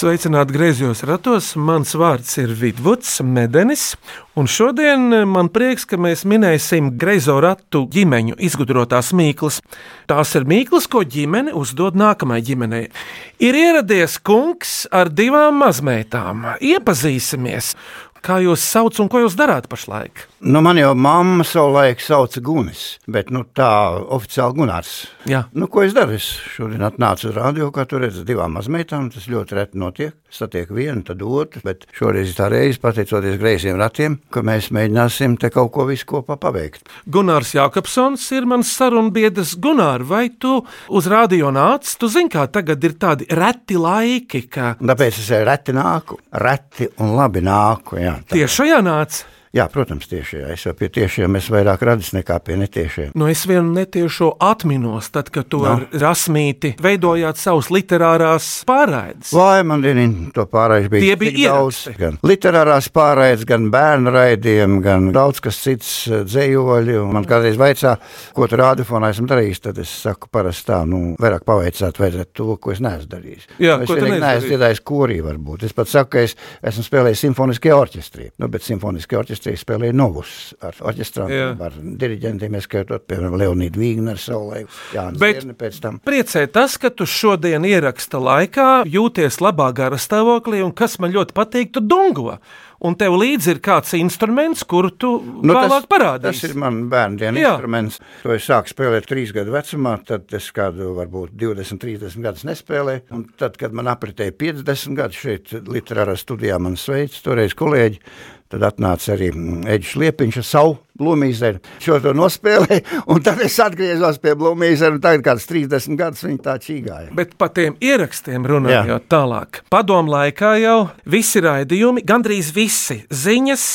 Sveicināti griezos ratos. Mans vārds ir Vidvuds Medenis, un šodien man prieks, ka mēs minēsim greizo ratu ģimeņu izgudrotās mīklas. Tās ir mīklas, ko ģimene uzdod nākamajai ģimenei. Ir ieradies kungs ar divām mazmeitām. Iepazīsimies! Kā jūs saucat un ko jūs darāt pašlaik? Nu, man jau mamma savulaik sauca Gunis, bet nu, tā oficiāli Gunārs. Jā. Nu, ko es daru? Es šodien atnācu uz radio, kā tur redzat, divām mazmeitām. Tas ļoti reti notiek. Satiek vienu, tad otru, bet šoreiz tā reize, pateicoties greiziem ratiem, ka mēs mēģināsim te kaut ko visu kopā paveikt. Gunārs Jākapsons ir mans sarunbiedrs. Gunār, vai tu uz radio nāc? Tu zini, kā tagad ir tādi reti laiki, ka Tāpēc es reti nāku, reti un labi nāku. Jā, tā. tiešajā nāc. Jā protams, tieši jā. Es jau pie tiešiem esmu vairāk radis nekā pie netiešiem. Nu, es vienu netiešo atminos, tad, kad tu Nu. ar Rasmīti veidojāt savus literārās pārraides. Vai man vienīgi to pārējais bija Tie bija daudz? Gan literārās pārraides, gan bērnu raidījumi, gan daudz kas cits eh, dzējoļi. Man kādreiz vaicā, ko tu rādīfonā esmu darījis, tad es saku parasti tā, nu, vairāk pavaicāt vajadzētu to, ko es neesmu darījis. Jā, Nu, es vienīgi neesmu dziedājis korī varbūt. Es pat saku, ka es esmu spēlējis simfoniskajā orķestrī. Nu, bet simfoniskajā orķestrī spēlēju novus ar orķestrām, ar diriģentiem, ieskaitot, piemēram, Leonīdu Vīgneru savulaik, Jānis Bet- Zierni pēc tam. Priecē tas, ka tu šodien ieraksta laikā jūties labā gara stāvoklī, un kas man ļoti patīk, tu dungo. Un tev līdzi ir kāds instruments, kuru tu nu, vēlāk tas parādīsi. ir mans Jā. instruments. To es sāku spēlēt trīs gadu vecumā, tad es kādu varbūt 20, 30 gadus nespēlēju. Un tad, kad man apritēja 50 gadi šeit, literārā studijā, man sveic toreiz kolēģi. Tad atnāca arī mm, Eģis Liepiņš ar savu blūmīzeri. Šo to nospēlēju, un tad es atgriezos pie blūmīzera, un tagad kāds 30 gadus viņi tā čīgāja. Bet par tiem ierakstiem runājot Jā. tālāk. Padomu laikā jau visi raidījumi, gandrīz visi ziņas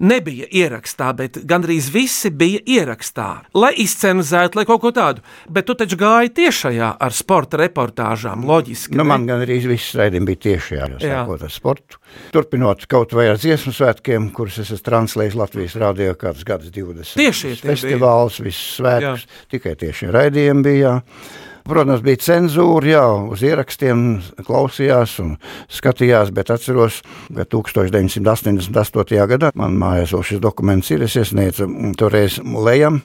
nebija ierakstā, bet gandrīz visi bija ierakstā, lai izcenizētu, lai kaut ko tādu. Bet tu taču gāji tiešajā ar sporta reportāžām, loģiski. Nu, ne? man gan arī viss raidījums bija tieši jā, jau Jā. sākot ar sportu. Turpinot kaut vai ar dziesmu svētkiem, kurus es esmu translējis Latvijas rādio kādus gadus 20. Tiešie tie bija. festivāls, visus svētkus, tikai tieši raidījumi bija. Jā. Protams, bija cenzūra, jā, uz ierakstiem klausījās un skatījās, bet atceros, ka 1988. gadā man mājās vēl šis dokuments ir. Es iesniedzu toreiz lejam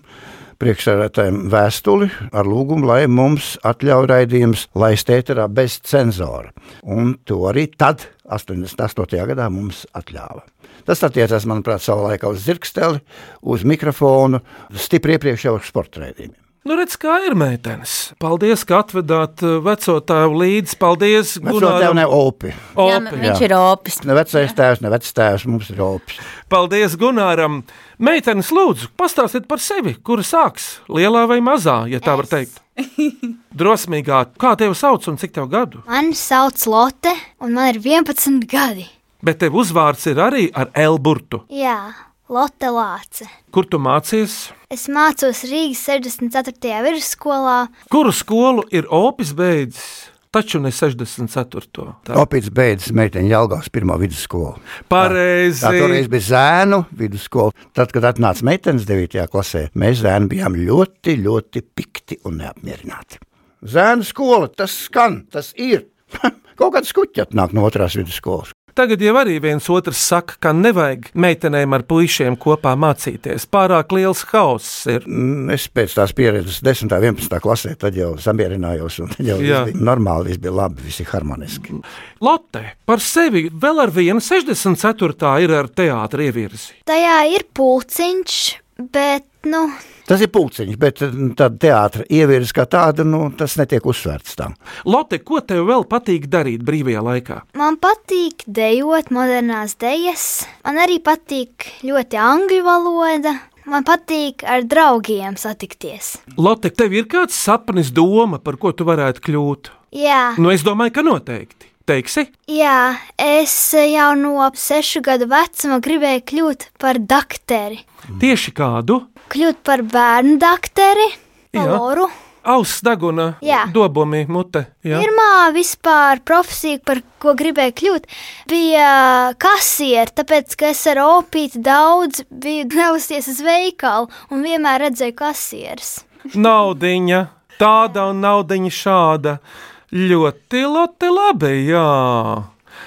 priekšsēdētājiem vēstuli ar lūgumu, lai mums atļauj raidījums laist ēterā bez cenzora. Un to arī tad, 88. gadā, mums atļāva. Tas attiecās, manuprāt, savā laikā uz zirgsteli, uz mikrofonu, stipri iepriekš jau uz sporta raidījumiem. Nu, redz, kā ir meitenes. Paldies, ka atvedāt uh, veco tēvu līdzi. Paldies, tev ne opi. Jā, Opi. viņš jā. ir opis. Ne vecais tēvs, ne vecais tēvs, mums ir opis. Paldies, Gunāram. Meitenes, lūdzu, pastāstiet par sevi, kura sāks, lielā vai mazā, ja tā var teikt. Drosmīgāk, kā tevi sauc un cik tev gadu? Mani sauc Lotte, un man ir 11 gadi. Bet tev uzvārds ir arī ar Elburtu. Jā, Lotte Lāce. Kur tu mācies? Es mācos Rīgas 64. vidusskolā. Kuru skolu ir Opis beidzis? Taču ne 64. Tā. Opits beidzas meiteņa Jelgavas pirmo vidusskolu. Pareizi. Tā toreiz bija zēnu vidusskola. Tad, kad atnāca meitenes 9. klasē, mēs zēni bijām ļoti, ļoti pikti un neapmierināti. Zēnu skola, tas skan, tas ir. Kaut kāds skuķis atnāk no otrās vidusskolas. Tagad jau arī viens otrs saka, ka nevajag meitenēm ar puišiem kopā mācīties. Pārāk liels hauss ir. Mm, Es pēc tās pieredzes 10. un 11. klasē tad jau samierinājos, un jau Jā. viss bija normāli, viss bija labi, viss ir harmoniski. Lotte par sevi vēl ar vienu 64. ir ar teātri ievirzi. Tajā ir pulciņš, bet, nu, Tas ir pulciņš, bet mm, tāda teātris ievirzes kā tāda, nu, tas netiek uzsvērts tam. Lotte, ko tev vēl patīk darīt brīvajā laikā? man patīk dejot modernās dejas. Man arī patīk ļoti angļu valoda. Man patīk ar draugiem satikties. Lotte, tev ir kāds sapnis, doma, par ko tu varētu kļūt? Jā, Nu, es domāju, ka noteikti. Teiksi? jā es jau no sešu gadu vecuma gribēju kļūt par doktori. Tieši kādu? Kļūt par bērnu doktori, Jā. Loru. auss deguna, dobumi, mute. Jā. Pirmā vispār profesija, par ko gribēju kļūt, bija kasiere. Tāpēc, ka es ar opīti daudz biju devusies uz veikalu un vienmēr redzēju kasieres. Naudiņa, tāda un naudiņa šāda. Ļoti loti labi, jā.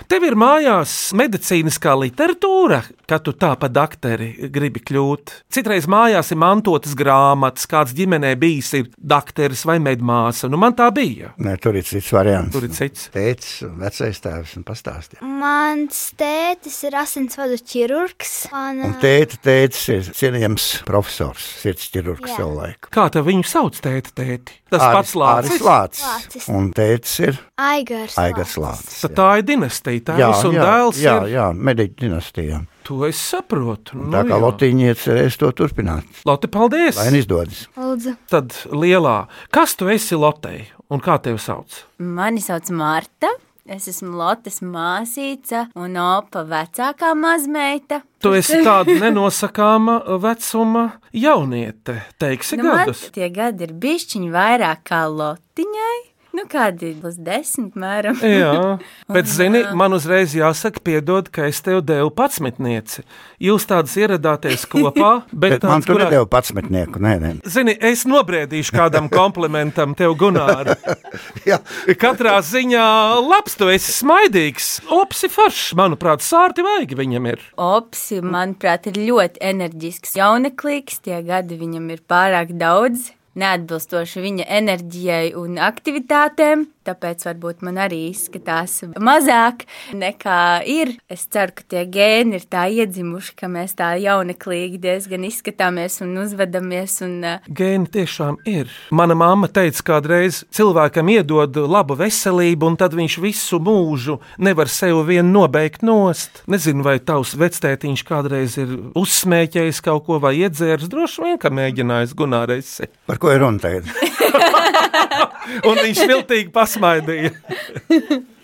Tev ir mājās medicīniskā literatūra, kad tu tā pa dakteri gribi kļūt. Citreiz mājās ir mantotas grāmatas, kāds ģimenē bijis ir dakteris vai medmāsa. Nu, man tā bija. Nē, tur ir cits variants. Tur ir cits. Tētis un vecais tēvs un pastāstīja. Mans tētis ir asinsvadu ķirurgs. Man, Un tēta tētis ir cienījams profesors, sirds ķirurgs Jā. savu laiku. Kā te viņu sauc, tēti? tēti? Tas Āris- pats Lācis. Lācis. Lācis. Un tētis ir Aigars. Aigars Lācis. Tad tā ir dinastija. Tā Jā, un jā, dēls jā, ir. jā, mediķu dinastijā. To es saprotu. Nu, Tā kā. Lotīņa iecerēs to turpināt. Lotte, paldies! Lai izdodas. Lūdzu. Tad lielā. Kas tu esi Lotei un kā tevi sauc? Mani sauc Marta. Es esmu Lottes māsīca un opa vecākā mazmeita. Tu esi tāda nenosakāma vecuma jauniete, teiksi Nu, man gadus. tie gadi ir bišķiņi vairāk kā Lotiņai. Nu, kādi būs desmit mēram. Jā, bet zini, man uzreiz jāsaka, piedod, ka es tev devu patsmitnieci. Jūs tādas ieradāties kopā, bet, Bet man tāds, tur kurā- nedēļa patsmetnieku. Nē, nē. Zini, es nobriedīšu kādam komplimentam, tev, Gunār. Jā. Katrā ziņā labs, tu esi smaidīgs. Opsi foršs, manuprāt, sārti vajag viņam ir. Opsi, manuprāt, ir ļoti enerģisks, jauneklīgs. Tie gadi viņam ir pārāk daudz, neatbilstoši viņa enerģijai un aktivitātēm. Tāpēc varbūt man arī izskatās mazāk nekā ir. Es ceru, ka tie gēni ir tā iedzimuši, ka mēs tā jauneklīgi diezgan izskatāmies un uzvedamies. Un, uh, Gēni tiešām ir. Mana mamma teica, kādreiz cilvēkam iedod labu veselību, un tad viņš visu mūžu nevar sev vien nobeigt nost. Nezinu, vai tavs vectētiņš kādreiz ir uzsmēķējis kaut ko vai iedzēris. Droši vien, ka mēģinājis Gunārais. Par ko ir runa tagad? Un viņš viltīgi pasmaidīja.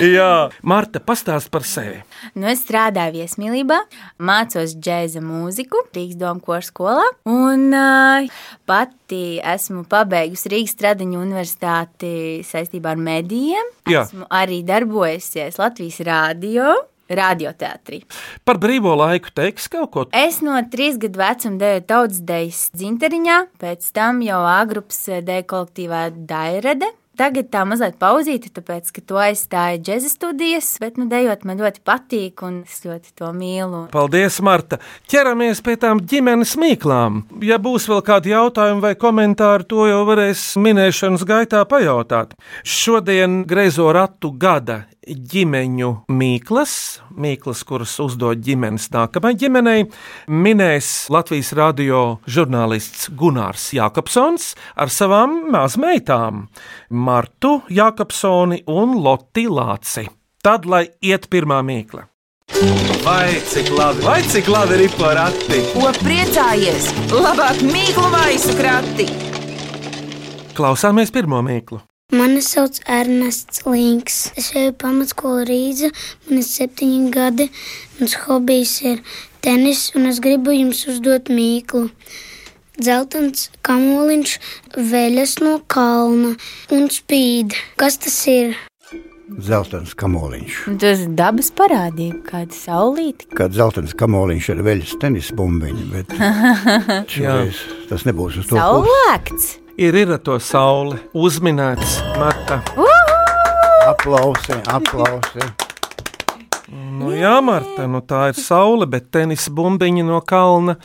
Jā, Marta, pastāst par sevi. Nu, es strādāju viesmīlībā, mācos džēza mūziku Rīgas domu koru skolā. Un uh, pati esmu pabeigusi Rīgas Stradiņu universitāti saistībā ar medijiem. Jā. Esmu arī darbojusies Latvijas rādio. Radioteātrī. Par brīvo laiku teiks kaut ko. Es no trīs gadu vecuma deju tautas dejas dzinteriņā, pēc tam jau A grupas deju kolektīvā Dairede. Tagad tā mazliet pauzīte, tāpēc, ka to aizstāja džēza studijas, bet, nu, dejot man ļoti patīk un es ļoti to mīlu. Paldies, Marta! Ķeramies pie tām ģimenes mīklām. Ja būs vēl kādi jautājumi vai komentāri, to jau varēs minēšanas gaitā pajautāt. Šodien greizo ratu gada ģimeņu mīklas, mīklas, kuras uzdod ģimenes nākamajai ģimenei, minēs Latvijas radio žurnālists Gunārs Jākapsons ar savām mazmeitām Martu Jākapsoni un Loti Lāci. Tad, lai iet pirmā mīkla. Vai cik labi, vai cik labi ir porakti? Ko priecājies? Labāk mīklu maisu krati! Klausāmies pirmo mīklu. Mani sauc Ernests Links. Es eju pamatskolu Rīgā, man ir septiņi gadi. Mans hobijs ir tenis, un es gribu jums uzdot mīklu. Zeltens kamoliņš veļas no kalna un spīd. Kas tas ir? Zeltens kamoliņš. Un Tas ir dabas parādība, kāda saulīte. Kad zeltens kamoliņš ir veļas tenisa bumbiņa, bet tas nebūs uz to pusi. Saulēkts! Ir, ir ar to sauli uzminēts, Marta. Aplausi, aplausi. Nu, jā, Marta, nu tā ir saule, bet tenisa bumbiņa no kalna.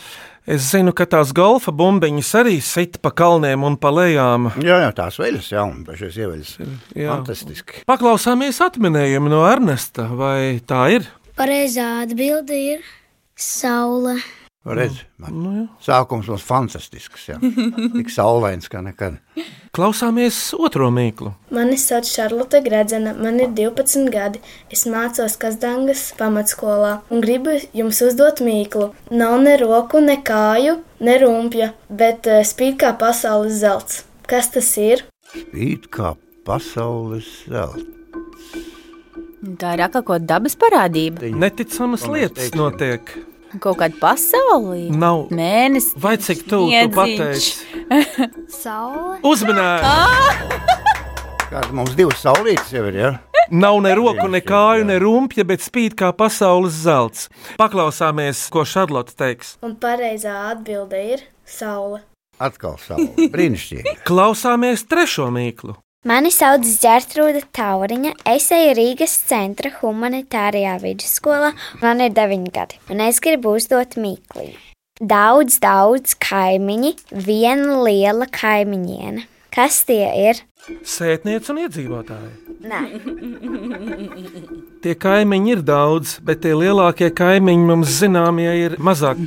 Es zinu, ka tās golfa bumbiņas arī sit pa kalniem un pa lejām. Jā, jā, tās veļas, jā, un dažreiz ieveļas. Jā. Fantastiski. Paklausāmies atminējumu no Ernesta, vai tā ir? Pareizā atbilde ir saule. Redz, Nu, jā. sākums mums fantastisks, jā. Tik saulains kā nekad. Klausāmies otro mīklu. Mani sauc Šarlote Gredzena, man ir 12 gadi. Es mācos Kazdangas pamatskolā un gribu jums uzdot mīklu. Nav ne roku, ne kāju, ne rumpja, bet eh, spīd kā pasaules zelts. Kas tas ir? It kā pasaules zelta. Tā ir kaut kāda dabas parādība. Neticamas lietas notiek. Kaut kāda pasaulē. Nav. Mēnesis. Vai cik tu, tu pateici? Saule. Uzmanīgi! Kāda mums divas saulītes jau ir, ja? Nav ne roku, ne kāju, ne rumpja, bet spīd kā pasaules zelts. Paklausāmies, ko Šarlote teiks. Un pareizā atbilde ir saule. Atkal saule. Brīnišķīgi. Klausāmies trešo mīklu. Mani sauc Gertrūda Tauriņa. Es eju Rīgas centra humanitārajā vidusskolā. Man ir 9 gadi, un es gribu uzdot mīklu. Daudz, daudz kaimiņi, viena liela kaimiņiene. Kas tie ir? Sētniece un iedzīvotāji. Nē, Tie kaimiņi ir daudz, bet tie lielākie kaimiņi mums zināmie ir mazāk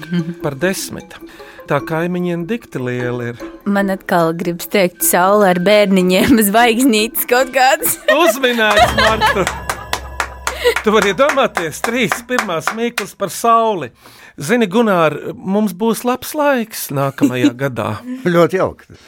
par desmit. Tā kaimiņiem dikti liela ir. Man atkal gribas teikt, saule ar bērniņiem, zvaigznītes kaut kādas. Uzminēts, Marta! Tu vari iedomāties, trīs pirmās mīklas par sauli. Zini, Gunār, mums būs labs laiks nākamajā gadā. Ļoti jauki.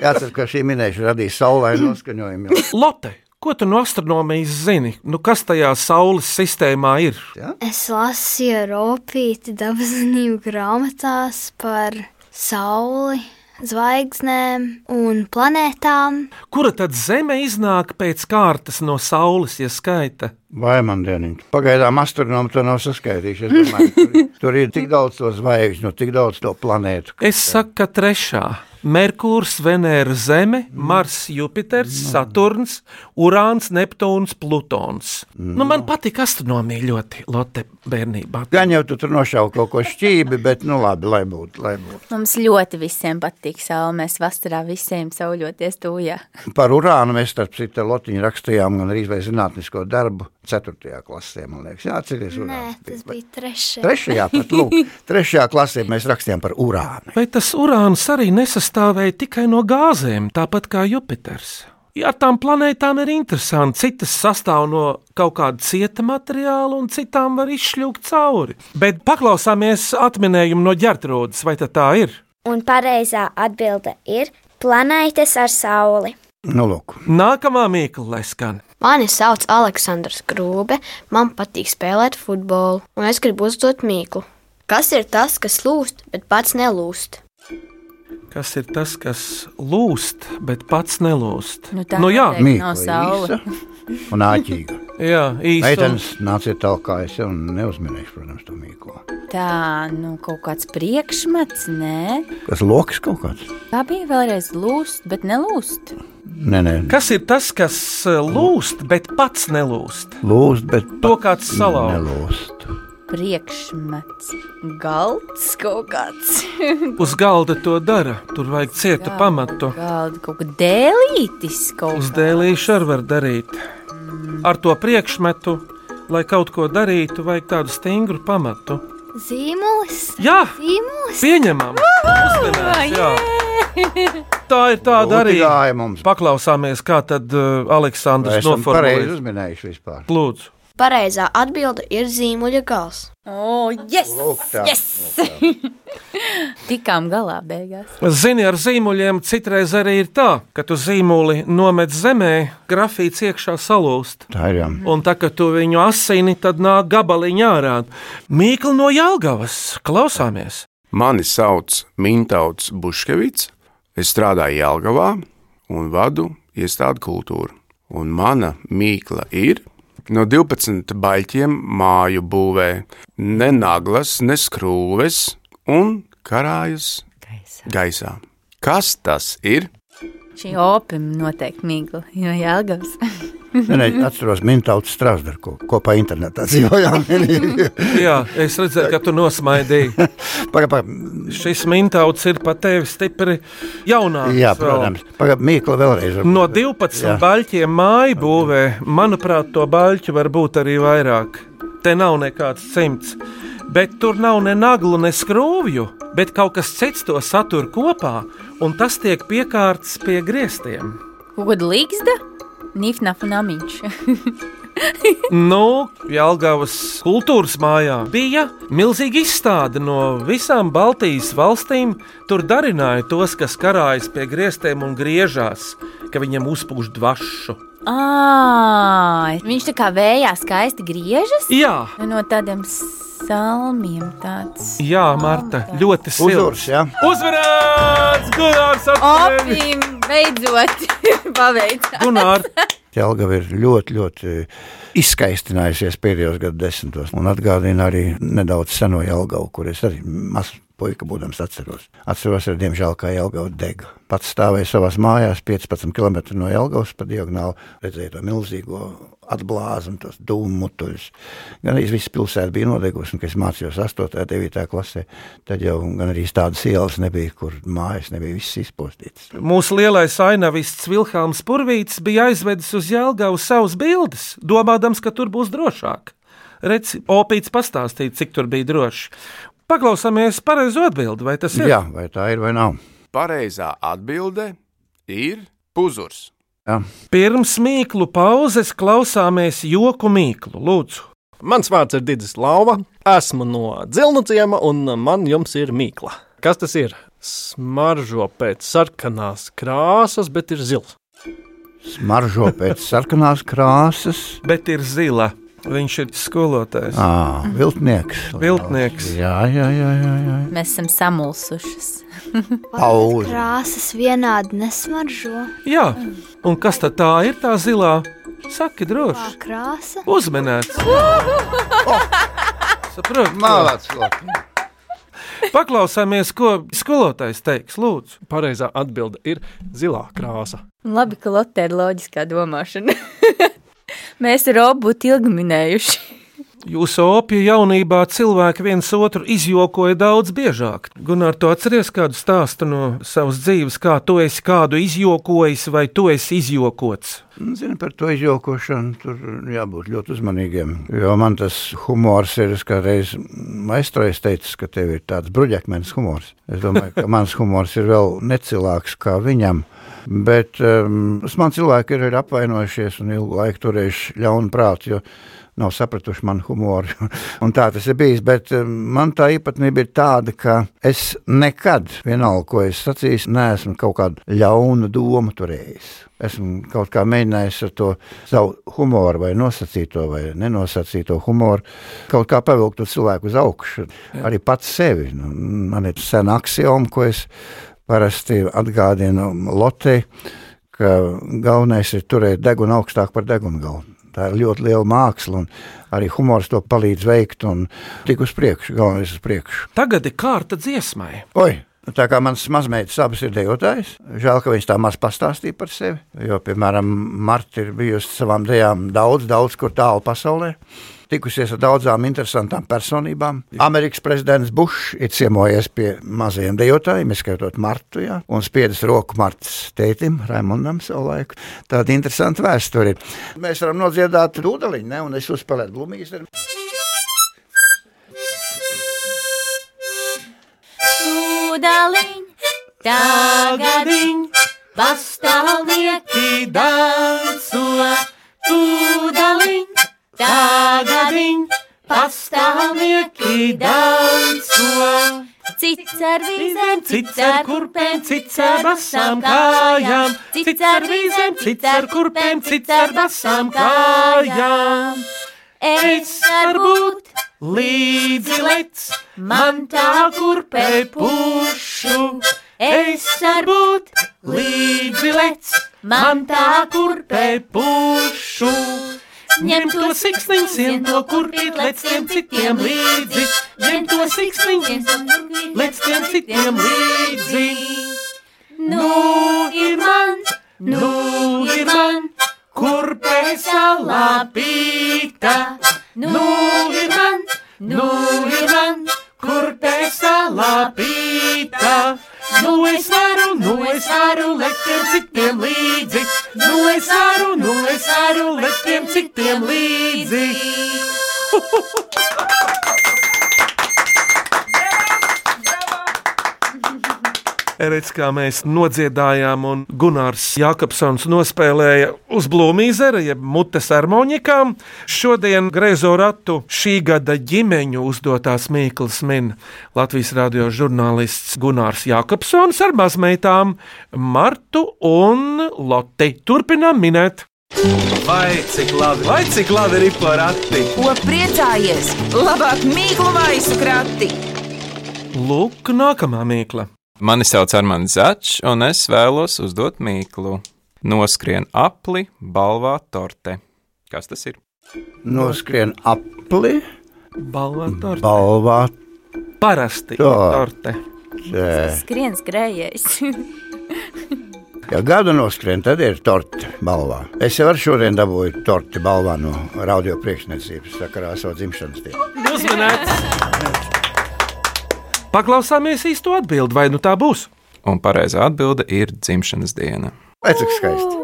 Jācer, ka šī minēšana radīs saulainu noskaņojumu. Lotte, ko tu no astronomijas zini? Nu, kas tajā saules sistēmā ir? Es lasīju ropīti dabasnību grāmatās par sauli, zvaigznēm un planētām. Kura tad Zeme iznāk pēc kārtas no Saules, ja skaita? Vai man dieniņš? Pagaidām astronomi to nav saskaitījuši. Es domāju, Tur, tur ir tik daudz to zvaigžņu, tik daudz to planētu. Es saku, ka trešā. Merkurs, Venēra, Zeme, Mars, Jupiters, Saturns, Urāns, Neptūns, Plutons. Nu, man patīk astronomija ļoti, Lotte, bērnībā. Gan jau tu tur nošauji kaut ko šķīvi, bet nu labi, lai būtu. Lai būtu. Mums ļoti visiem patīk saule. Mēs vasarā visiem sauļoties tūjā. Par urānu mēs starp citu lotiņu rakstījām gan arī vai zinātnisko darbu 4. klasē, man liekas. Jā, atceries Nē, urāns. tas bija trešais. Trešajā pat, lūk, trešajā klasē mēs rakstījām par urānu. Vai tas urāns arī nesastāvēja tikai no gāzēm, tāpat kā Jupiters? Ja ar tām planētām ir interesanti, citas sastāv no kaut kāda cieta materiāla, un citām var izšļūt cauri. Bet paklausāmies atminējumu no ģērtrūdes, vai tā tā ir? un pareizā atbilde ir planētas ar sauli. Nu, lūk, Nākamā mīkla, lai skan. Mani sauc Aleksandrs Grūbe, man patīk spēlēt futbolu, un es gribu uzdot mīklu. Kas ir tas, kas lūst, bet pats nelūst? Kas ir tas, kas lūst, bet pats nelūst? Nu, tā nu, jā, noteikti. Nav saule. Un āķīga. jā īsti. Meitenes nāciet tālāk, kā es jau neuzminēšu, protams, to mīklu. Tā, nu, kaut kāds priekšmets, nē. Kas loks kaut kāds? Tā bija vēlreiz lūst, bet nelūst. Nē, nē, Kas ir tas, kas eh, lūst, bet pats nelūst? lūst, bet To kāds salauž. nelūst. Priekšmets, galds kaut kāds. Uz galda to dara, tur vajag cietu pamatu. Galda kaut kā dēlītis kaut Uz kā. dēlīšu arī var darīt. Ar to priekšmetu, lai kaut ko darītu, vajag tādu stingru pamatu. Zīmols, Jā, zīmols. pieņemam! Uzmanīgs, jā. Tā ir tāda arī. Mums. Paklausāmies, kā tad uh, Aleksandrs esam pareizi noformulēja. uzminējuši vispār? Lūdzu, Pareizā atbilde ir zīmuļa gals. O, yes! Lūk, tā. yes! Tikām galā beigās. zini, ar zīmuļiem citreiz arī ir tā, ka tu zīmuli nomet zemē, grafīts iekšā salūst. Tā ir jā. Un tā kā tu viņu asini, tad nāk gabaliņā ārā. Mīkla no Jālgavas, klausāmies! Mani sauc Mintauts Buškevits. Es strādāju Jālgavā un vadu iestādi kultūru. Un mana mīkla ir no 12 baļķiem māju būvē ne naglas, ne skrūves un karājas Gaisā. gaisā. Kas tas ir? Šī opima noteikti mīkla no Jālgavas. Nē, nē, atceros, Mintauts Strasdar, ko kopā internetā dzīvojām. Jā, es redzēju, ka tu nosmaidīji. Paga, paga. Šis mintauts ir pat tevi stipri jaunāks. Jā, protams. Paga, Mīkla vēlreiz. varbūt. No 12 Jā. baļķiem māju būvē, manuprāt, to baļķu var būt arī vairāk. Te nav nekāds simts. Bet tur nav ne naglu, ne skrūvju, bet kaut kas cits to satur kopā, un tas tiek piekārts pie griestiem. Kaut kāda līgsta? Nifnaf un amiņš. Nu, Jālgavas kultūras mājā bija milzīga izstāde no visām Baltijas valstīm. Tur darināja tos, kas karājas pie griestiem un griežās, ka viņam uzpūš dvašu. Ā, viņš tā kā vējā skaisti griežas Jā, no tādiem salmiem tāds. Jā, Marta, ļoti Uzurs, silts. Uzvarēts! Gunārs! Opim, beidzot, paveicās. Gunār, Jelgava ir ļoti, ļoti izskaistinājusies pēdējos gadu desmitos. Un atgādina arī nedaudz seno Jelgavu, kur es arī mazs puika būdams atceros. Atceros, arī, diemžēl, kā Jelgava dega. Pats stāvēja savās mājās, 15 km no Jelgavas pa diagonāli, redzēja to milzīgo atblāzi un tos dūmu mutuļus. Gan arī viss pilsēta bija nodegusi, un, kad es mācījos 8. un 9. klasē, tad jau gan arī tādas ielas nebija, kur mājas nebija viss izpostītas. mūsu lielais ainavists Vilhelms Purvīts bija aizvedis uz Jelgavu savus bildes, domādams, ka tur būs drošāk. Redz, Opīts pastāstīja, cik tur bija droši. Paklausāmies pareizo atbildi, vai tas ir? Jā, vai tā ir vai nav? Pareizā atbilde ir puzurs. Jā. Pirms mīklu pauzes klausāmies joku mīklu. Lūdzu, Mans vārds ir Digis Lauva. Esmu no Dzilnu ciema, un man jums ir mīkla. Kas tas ir? Smaržo pēc sarkanās krāsas, bet ir zils. Smaržo pēc sarkanās krāsas. bet ir zila. Viņš ir skolotājs. À, viltnieks. Viltnieks. Jā, jā, jā. jā, jā. Mēs esam samulsušas. Pauze. Krāsas vienādi nesmaržo. Jā, un kas tad tā ir tā zilā? Saki, droši. krāsa? Uzmanēts. Saprotu. Mālāts. Paklausāmies, ko skolotājs teiks. Lūdzu, Pareizā atbilde ir zilā krāsa. Labi, ka Lotte ir loģiskā domāšana. Mēs ar Robu būtu ilgi minējuši. jūsu opiju jaunībā cilvēki viens otru izjokoja daudz biežāk. Gunār, tu atceries kādu stāstu no savas dzīves, kā tu esi kādu izjokojis vai tu esi izjokots? Zini, par to izjokošanu tur jābūt ļoti uzmanīgiem. Jo man tas humors ir, es kādreiz maistrojas teicis, ka tev ir tāds bruģakmens humors. Es domāju, ka mans humors ir vēl necilāks kā viņam. Bet um, man cilvēki ir, ir apvainojušies un ilgu laiku turējuši ļaunu prātu, jo nav sapratuši manu humoru. un tā tas ir bijis. Bet um, man tā īpatnība ir tāda, ka es nekad, vienalga, ko es sacīju, neesmu kaut kādu ļaunu domu turējis. Esmu kaut kā mēģinājis ar to savu humoru, vai nosacīto, vai nenosacīto humoru, kaut kā pavilkt cilvēku uz augšu. Arī pats sevi. Nu, man ir sena axioma, ko es parasti atgādinu Lotei, ka galvenais ir turēt degunu augstāk par degunu galvu. Tā ir ļoti liela māksla, un arī humors to palīdz veikt un tik uz priekšu, galvenais uz priekšu. Tagad ir kārta dziesmai. Oi! Tā kā mans mazmeitas abas ir dejotājas, žēl, ka viņas tā maz pastāstīja par sevi. Jo, piemēram, Marta ir bijusi savām dejām daudz, daudz kur tālu pasaulē. Tikusies ar daudzām interesantām personībām. Amerikas prezidents Bušs ir ciemojies pie mazajiem dejotājiem, ieskaitot Martu, jā, un spiedis roku Martas tētim, Raimondam, savu laiku. Tāda interesanta vēsture. ir. Mēs varam nodziedāt dūdeliņu, ne, un es uzspēlētu blūmīgu. Tūdaliņ, tagadiņ, pastāvnieki danco. Tūdaliņ, tagadiņ, pastāvnieki danco. Cits ar vīzēm, Cits ar kurpēm, cits ar basām kājām, cits ar vīzēm, cits ar kurpēm, cits ar basām kājām. Es varbūt līdzi lec, man tā kurpē pušu. Es varbūt līdzi lec, man tā kurpē pušu. Ņem to siksniņu, sien to kurpīt, lec tiem citiem līdzi. Ņem to siksniņu, lec tiem citiem līdzi. Nu ir man, Nu ir man, kurpē salāpīta. Nu ir man, nu ir man, kurpē salāpīta. Nu es varu, nu es varu, lec tiem citiem līdzi. Nu es varu, nu es varu, lec tiem citiem līdzi. Redz, kā mēs nodziedājām, un Gunārs Jākapsons nospēlēja uz Blūmīzera, jeb mutes harmonikām. Šodien greizo ratu šī gada ģimeņu uzdotās mīklas min Latvijas radio žurnālists Gunārs Jākapsons ar mazmeitām Martu un Loti. Turpinām minēt! Vai cik labi, vai cik labi ir porakti? Ko priecājies? Labāk mīklu maisu krati! Lūk, nākamā mīkla. Mani sauc Armāns Začs, un es vēlos uzdot mīklu. Noskrien apli, balvā torte. Kas tas ir? Noskrien apli, balvā torte. Balvā Parasti torte. Skrien skrējējis. Ja gada noskrien, tad ir torte balvā. Es jau ar šodien dabūju torti balvā no radio priekšniecības sakarā ar savu dzimšanas dienu. Uzmanīts! Paklausāmies īsto atbildi, vai nu tā būs? Un pareizā atbilde ir dzimšanas diena. Vai cik skaisti?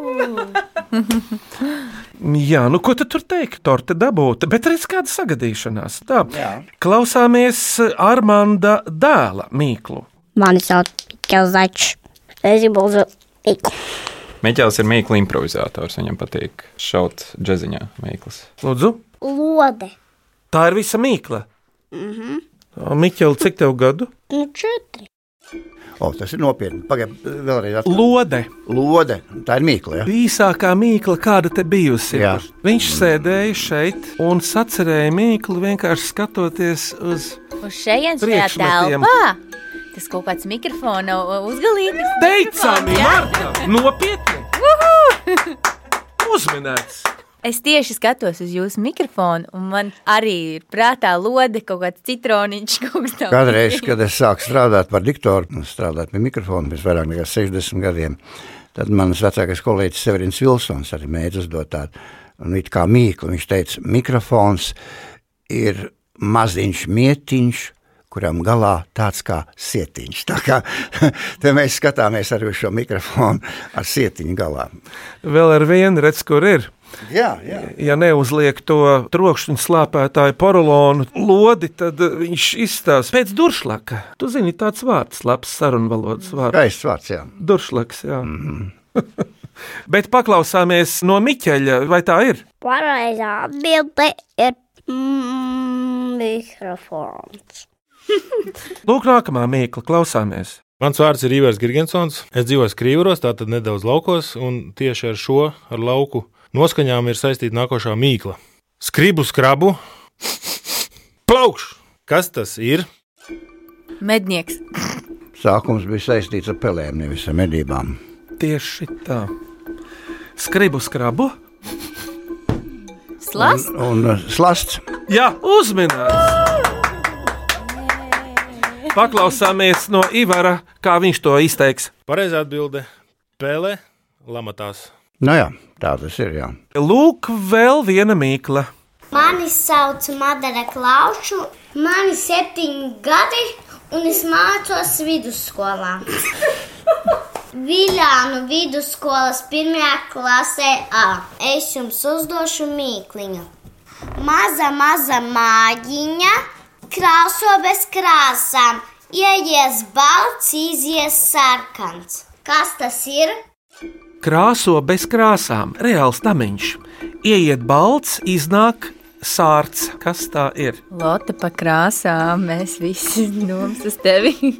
Jā, nu ko tu tur teikt? Torte dabūta, bet redz kāda sagadīšanās. Tā. Jā. Klausāmies Armanda dēla mīklu. Mani sauc Kelzačs. Es gribu uzdot mīklu. Miķels ir mīklu improvizators. Viņam patīk šaut džeziņā mīklas. Lūdzu, Lode. tā ir visa mīkla. Mhm. Miķel, cik tev gadu? Nu, četri. O, tas ir nopietni. Pagaidiet, vēlreiz atkārt. Lode. Lode. Tā ir mīkla. Ja? Īsākā mīkla, kāda te bijusi. Jā. Viņš sēdēja šeit un sacerēja mīklu vienkārši skatoties uz Uz šejienes telpā. Tas kaut kāds mikrofona uzgalīgs. Teicami, Marta! Nopietni! Uzminēts! Es tieši skatos uz jūsu mikrofonu, un man arī ir prātā lode, kaut kāds citroniņš, kaut kas tāds. Kādreiz, kad es sāku strādāt par diktoru, un strādāt pie mikrofona pirms vairāk nekā 60 gadiem, tad mans vecākais kolēģis Severins Vilsons arī mēģināja uzdot tādu nu, it kā mīklu. Viņš teica, mikrofons ir maziņš mietiņš, kuram galā tāds kā sietiņš. Tā kā te mēs skatāmies arī uz šo mikrofonu ar sietiņu galā. Vēl ar vienu redz, kur ir. Jā, jā. Ja neuzliek to trokšņa slāpētāju porolonu lodi, tad viņš izstāsta pēc duršlaka. Tu zini, tāds vārds, labs sarunvalodas vārds. Skaists vārds, jā. Duršlaks, jā. Mm -hmm. Bet paklausāmies no Miķeļa, vai tā ir? Pareizā atbilde ir mm, mikrofons. Lūk, nākamā mīkla, klausāmies. Mans vārds ir Ivars Gigantsons. Es dzīvoju Skrīvros, tātad nedaudz laukos, un tieši ar šo ar lauku noskaņām ir saistīta nākošā mīkla. Skribu skrabu, plaukš! Kas tas ir? Mednieks. Sākums bija saistīts ar pelēm, nevis ar medībām. Tieši tā. Skribu skrabu. Slasts. Un, un slasts. Jā, uzminēts! Paklausāmies no Ivara, kā viņš to izteiks. Pareizā atbilde - pele, lamatās. Nu jā, tā tas ir. Jā. Lūk, vēl viena mīkla. Mani sauc Madara Klaušu, man ir septiņi gadi, un es mācos vidusskolā. Viljānu vidusskolas pirmajā klasē A. Es jums uzdošu mīkliņu. Maza, maza mājiņa, krāso bez krāsām, ieies balts, izies sarkans. Kas tas ir? Krāso bez krāsām, reāls namiņš. Ieiet balts, iznāk sārts. Kas tā ir? Lotte pa krāsām, mēs visi domas uz tevi.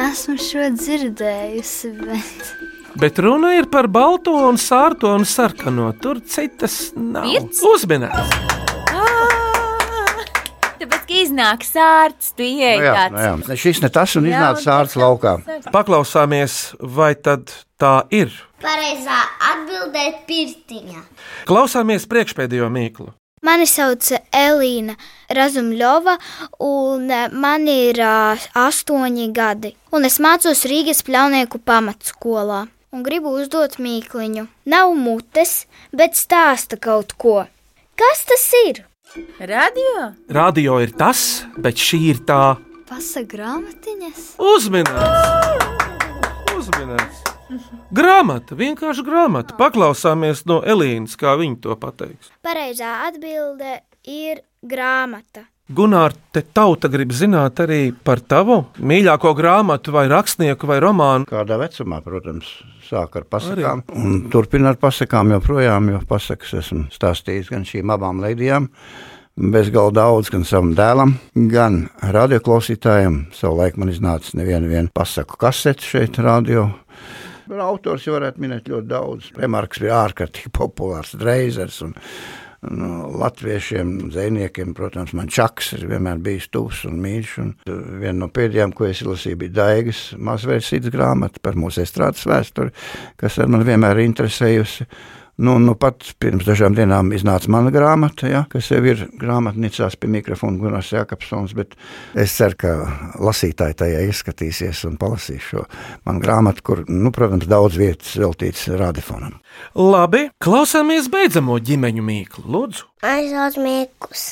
Esmu šo dzirdējusi, bet Bet runa ir par balto un sārto un sarkano. Tur citas nav. Virts? Uzminēts! Ka iznāk sārts, tu ieej Nu jā, tāds. nu jā. Ne Šis ne tas un iznāca sārts laukā. Paklausāmies, vai tad tā ir? Pareizā atbildē ir pirtiņa. Klausāmies priekšpēdējo mīklu. Mani sauc Elīna Razumļova, un eh, man ir uh, astoņi gadi. Un es mācos Rīgas pļaunieku pamatskolā. Un gribu uzdot mīkliņu. Nav mutes, bet stāsta kaut ko. Kas tas ir? Radio? Radio ir tas, bet šī ir tā Pasa grāmatiņas. uzminēta. Uzminēts. Grāmata, vienkārši grāmata. Paklausāmies no Elīnas, kā viņa to pateiks. Pareizā atbilde ir grāmata. Gunār, te tauta grib zināt arī par tavu mīļāko grāmatu, vai rakstnieku, vai romānu. Kādā vecumā, protams, sāk ar pasakām. Un turpina ar pasakām joprojām, jo pasakas esmu stāstījis gan šīm abām leidijām, bezgalīgi daudz, gan savam dēlam, gan radioklausītājiem. Savulaik man iznāca neviena vien pasaku kasete šeit, radio. Autors jau varētu minēt ļoti daudz. Remarks bija ārkārtīgi populārs, Dreizers un No latviešiem, zvejniekiem, protams, man čaks ir vienmēr bijis tuvs un mīļš. Un viena no pēdējām, ko es izlasīju, bija Daigas mazvērtītas grāmata par mūsu estrādes vēsturi, kas ar mani vienmēr ir interesējusi. Nu, nu pat pirms dažām dienām iznāca mana grāmata, ja, kas jau ir grāmatnīcās pie mikrofona Gunārs Jākapsons, bet es ceru, ka lasītāji tajā ieskatīsies un palasīs šo manu grāmatu, kur, nu, protams, daudz vietas veltīts radifonam. Labi, klausāmies beidzamo ģimeņu mīklu, lūdzu. Aizsauc Mīkus,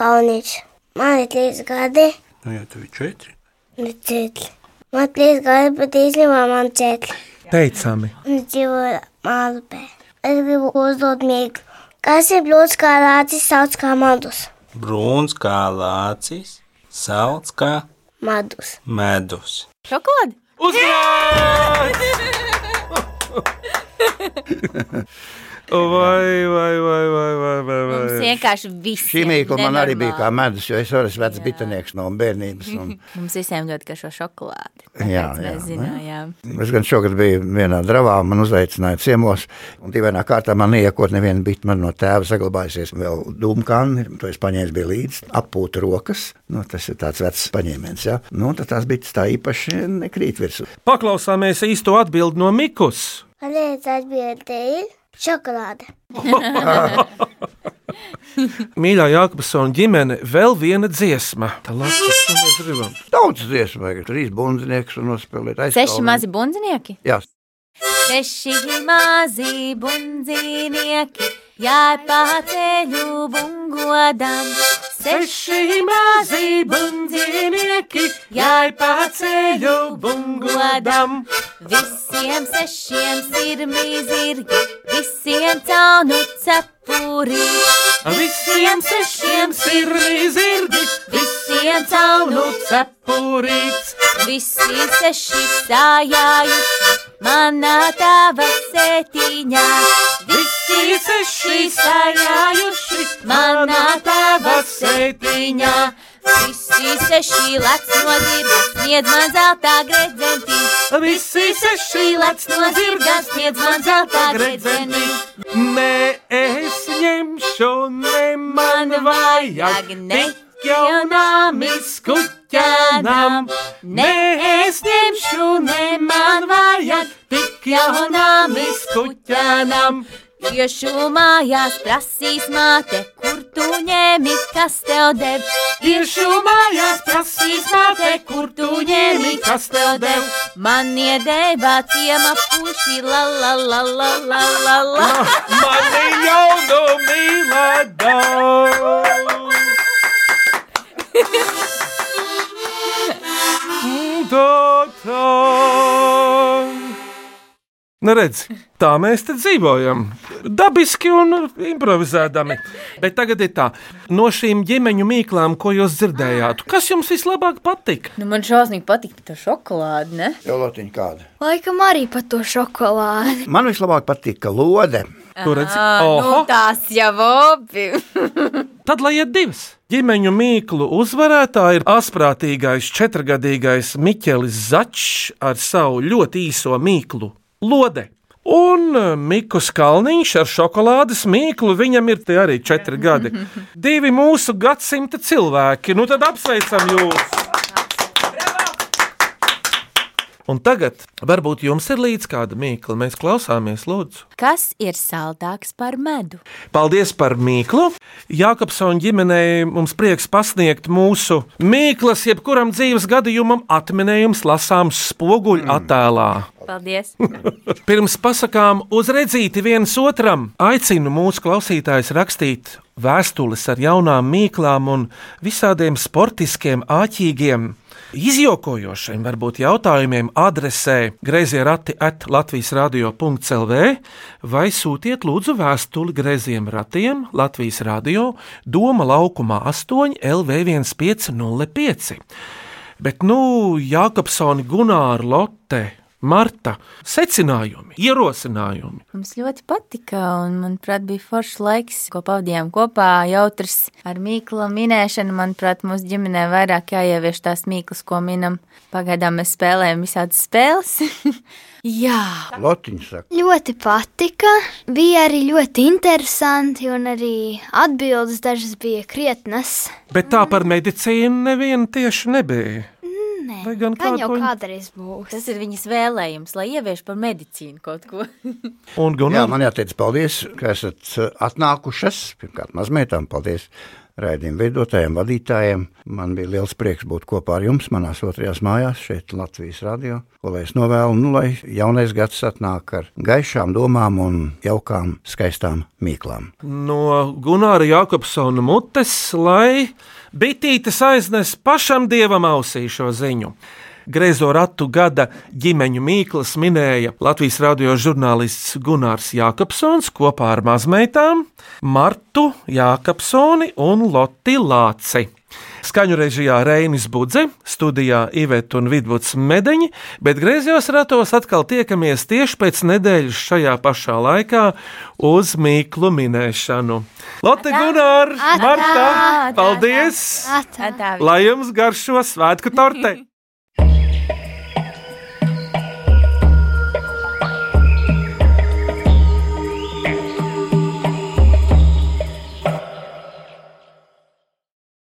Kauniņš. Man ir trīs gadi. Nu, jā, tev ir četri. Ne četri. Man ir trīs gadi, bet īstenībā man četri. Teicami. Un dzīvoju Mālupē. Es gribu uzdot mīklu. Kas ir blūds kā lācis, sauc kā madus? Brūns kā lācis, salds kā Madus. medus. Šokolāde! Vai, vai, vai, vai, vai, vai, vai. Mums vienkārši viss. Šī mīkla man arī bija kā medus, jo es esmu vecs bitinieks no bērnības. Un, Mums visiem ļoti garšo šokolādi. Jā, jā, mēs zinājām. Es gan šogad biju vienā dravā, man uzaicināja ciemos, un dīvainā kārtā man iekot neviena bita, man no tēva saglabājusies vēl dūmkāni, to es paņēmu bija līdzi, appūta rokas, nu, tas ir tāds vecs paņēmiens, jā. Nu, tad tās bitas tā īpaši nekrīt virsū. Paklausāmies īsto atbildi no Mikus. Atbildi ir šokolāde. Mīļā Jākapsona ģimene, vēl viena dziesma. Tā labi, ko mēs gribam. Daudz dziesmu vajag, trīs bundzinieks un nospēlēt Seši mazi bundzinieki. Jā, Seši mazi bundzinieki, jāj pa ceļu bungodam. Seši mazi bundzinieki, jāj pa ceļu bungodam. Visiem sešiem sirmi zirgi, visiem caunu cepuri. Visiem sešiem sirmi zirgi, visiem caunu cepurīts. Visi seši stājājuši manā tava sētiņā. Visi seši stājājuši manā tava sētiņā. Visi seši lec no zirga, sniedz man zeltā gredzentī. Visi seši lec no zirga, sniedz man zeltā gredzentī. Nē, es ņemšu, ne man vajag, ne jaunām izkuķēnām. Nē, es ņemšu, ne man vajag, tik jaunām izkuķēnām. Iešu mājās prasīs māte, kur tu ņēmi, kas tev dev. Iešu mājās prasīs māte, kur tu ņēmi, kas tev dev. Man iedēvā ciema puši, la la la la la la la. Mani jaunu mīlēdā. Tā, tā. Nu, redz, tā mēs te dzīvojam. Dabiski un improvizēdami. Bet tagad ir tā, no šīm ģimeņu mīklām, ko jūs dzirdējāt, kas jums vislabāk patika? Nu, man šausmīgi patīk tā šokolāde, ne? jau lotiņa kāda. Laikam arī par to šokolādi. Man vislabāk patīk, ka lode. Tur redz, Ā, nu, tās jau obi. tad lai iet divas. Ģimeņu mīklu uzvarētāji ir asprātīgais četrgadīgais Miķelis Začs ar savu ļoti īso mīklu Lode. Un eh, Mikls Kalniņš ar šokolādes mīklu, viņam ir arī četri gadi. Divi mūsu gadsimta cilvēki. Nu tad apsveicam jūs! Un tagad varbūt jums ir līdz kāda mīkla. Mēs klausāmies, lūdzu. Kas ir saldāks par medu? Paldies par mīklu. Jākapsona ģimenei mums prieks pasniegt mūsu mīklas, jebkuram dzīves gadījumam atminējums lasāms spoguļu attēlā. Paldies! Pirms pasakām uzredzīti viens otram, aicinu mūsu klausītājus rakstīt vēstules ar jaunām mīklām un visādiem sportiskiem, āķīgiem. Izjokojošiem, varbūt jautājumiem adresē grazījā rati at Latvijas radio.clv vai sūtiet lūdzu vēstuli grazījiem ratiem Latvijas radio Doma laukumā 8 LV1505. Bet, nu, Jākapsoni, Gunāra, Lotte Marta, secinājumi, ierosinājumi. Mums ļoti patika, un manuprāt, bija foršs laiks, ko pavadījām kopā. Jautrs ar mīklu minēšanu. Manuprāt, mūsu ģimenē vairāk jāievieš tās mīklas, ko minam. Pagaidām mēs spēlējam visādas spēles. Jā, Lotiņš saka, Ļoti patika, bija arī ļoti interesanti, un arī atbildes dažas bija krietnas. Bet tā par medicīnu neviena tieši nebija. Vai gan gan jau kādu- kādreiz būs. tas ir viņas vēlējums, lai ievieš par medicīnu kaut ko. Un jā, Gunār, man jāteic paldies, ka esat uh, atnākušas. Pirmkārt, mazmeitām paldies raidījuma veidotājiem, vadītājiem. Man bija liels prieks būt kopā ar jums manās otrajās mājās, šeit Latvijas radio. Ko lai es novēlu, nu, lai jaunais gads atnāk ar gaišām domām un jaukām, skaistām mīklām. no Gunāra Jakobsona mutes, lai bitītes aiznes pašam dievam ausī šo ziņu. Greizo ratu gada ģimeņu mīklas minēja Latvijas radio žurnālists Gunārs Jākapsons kopā ar mazmeitām Martu Jākapsoni un Loti Lāci. Skaņu režijā Reinis Budze, studijā Iveta un Vidvuds Medeņi, bet griezos ratos atkal tiekamies tieši pēc nedēļas šajā pašā laikā uz mīklu minēšanu. Lotte Gunār, Atā! Marta, Atā! paldies! Atā! Lai jums garšo svētku torte!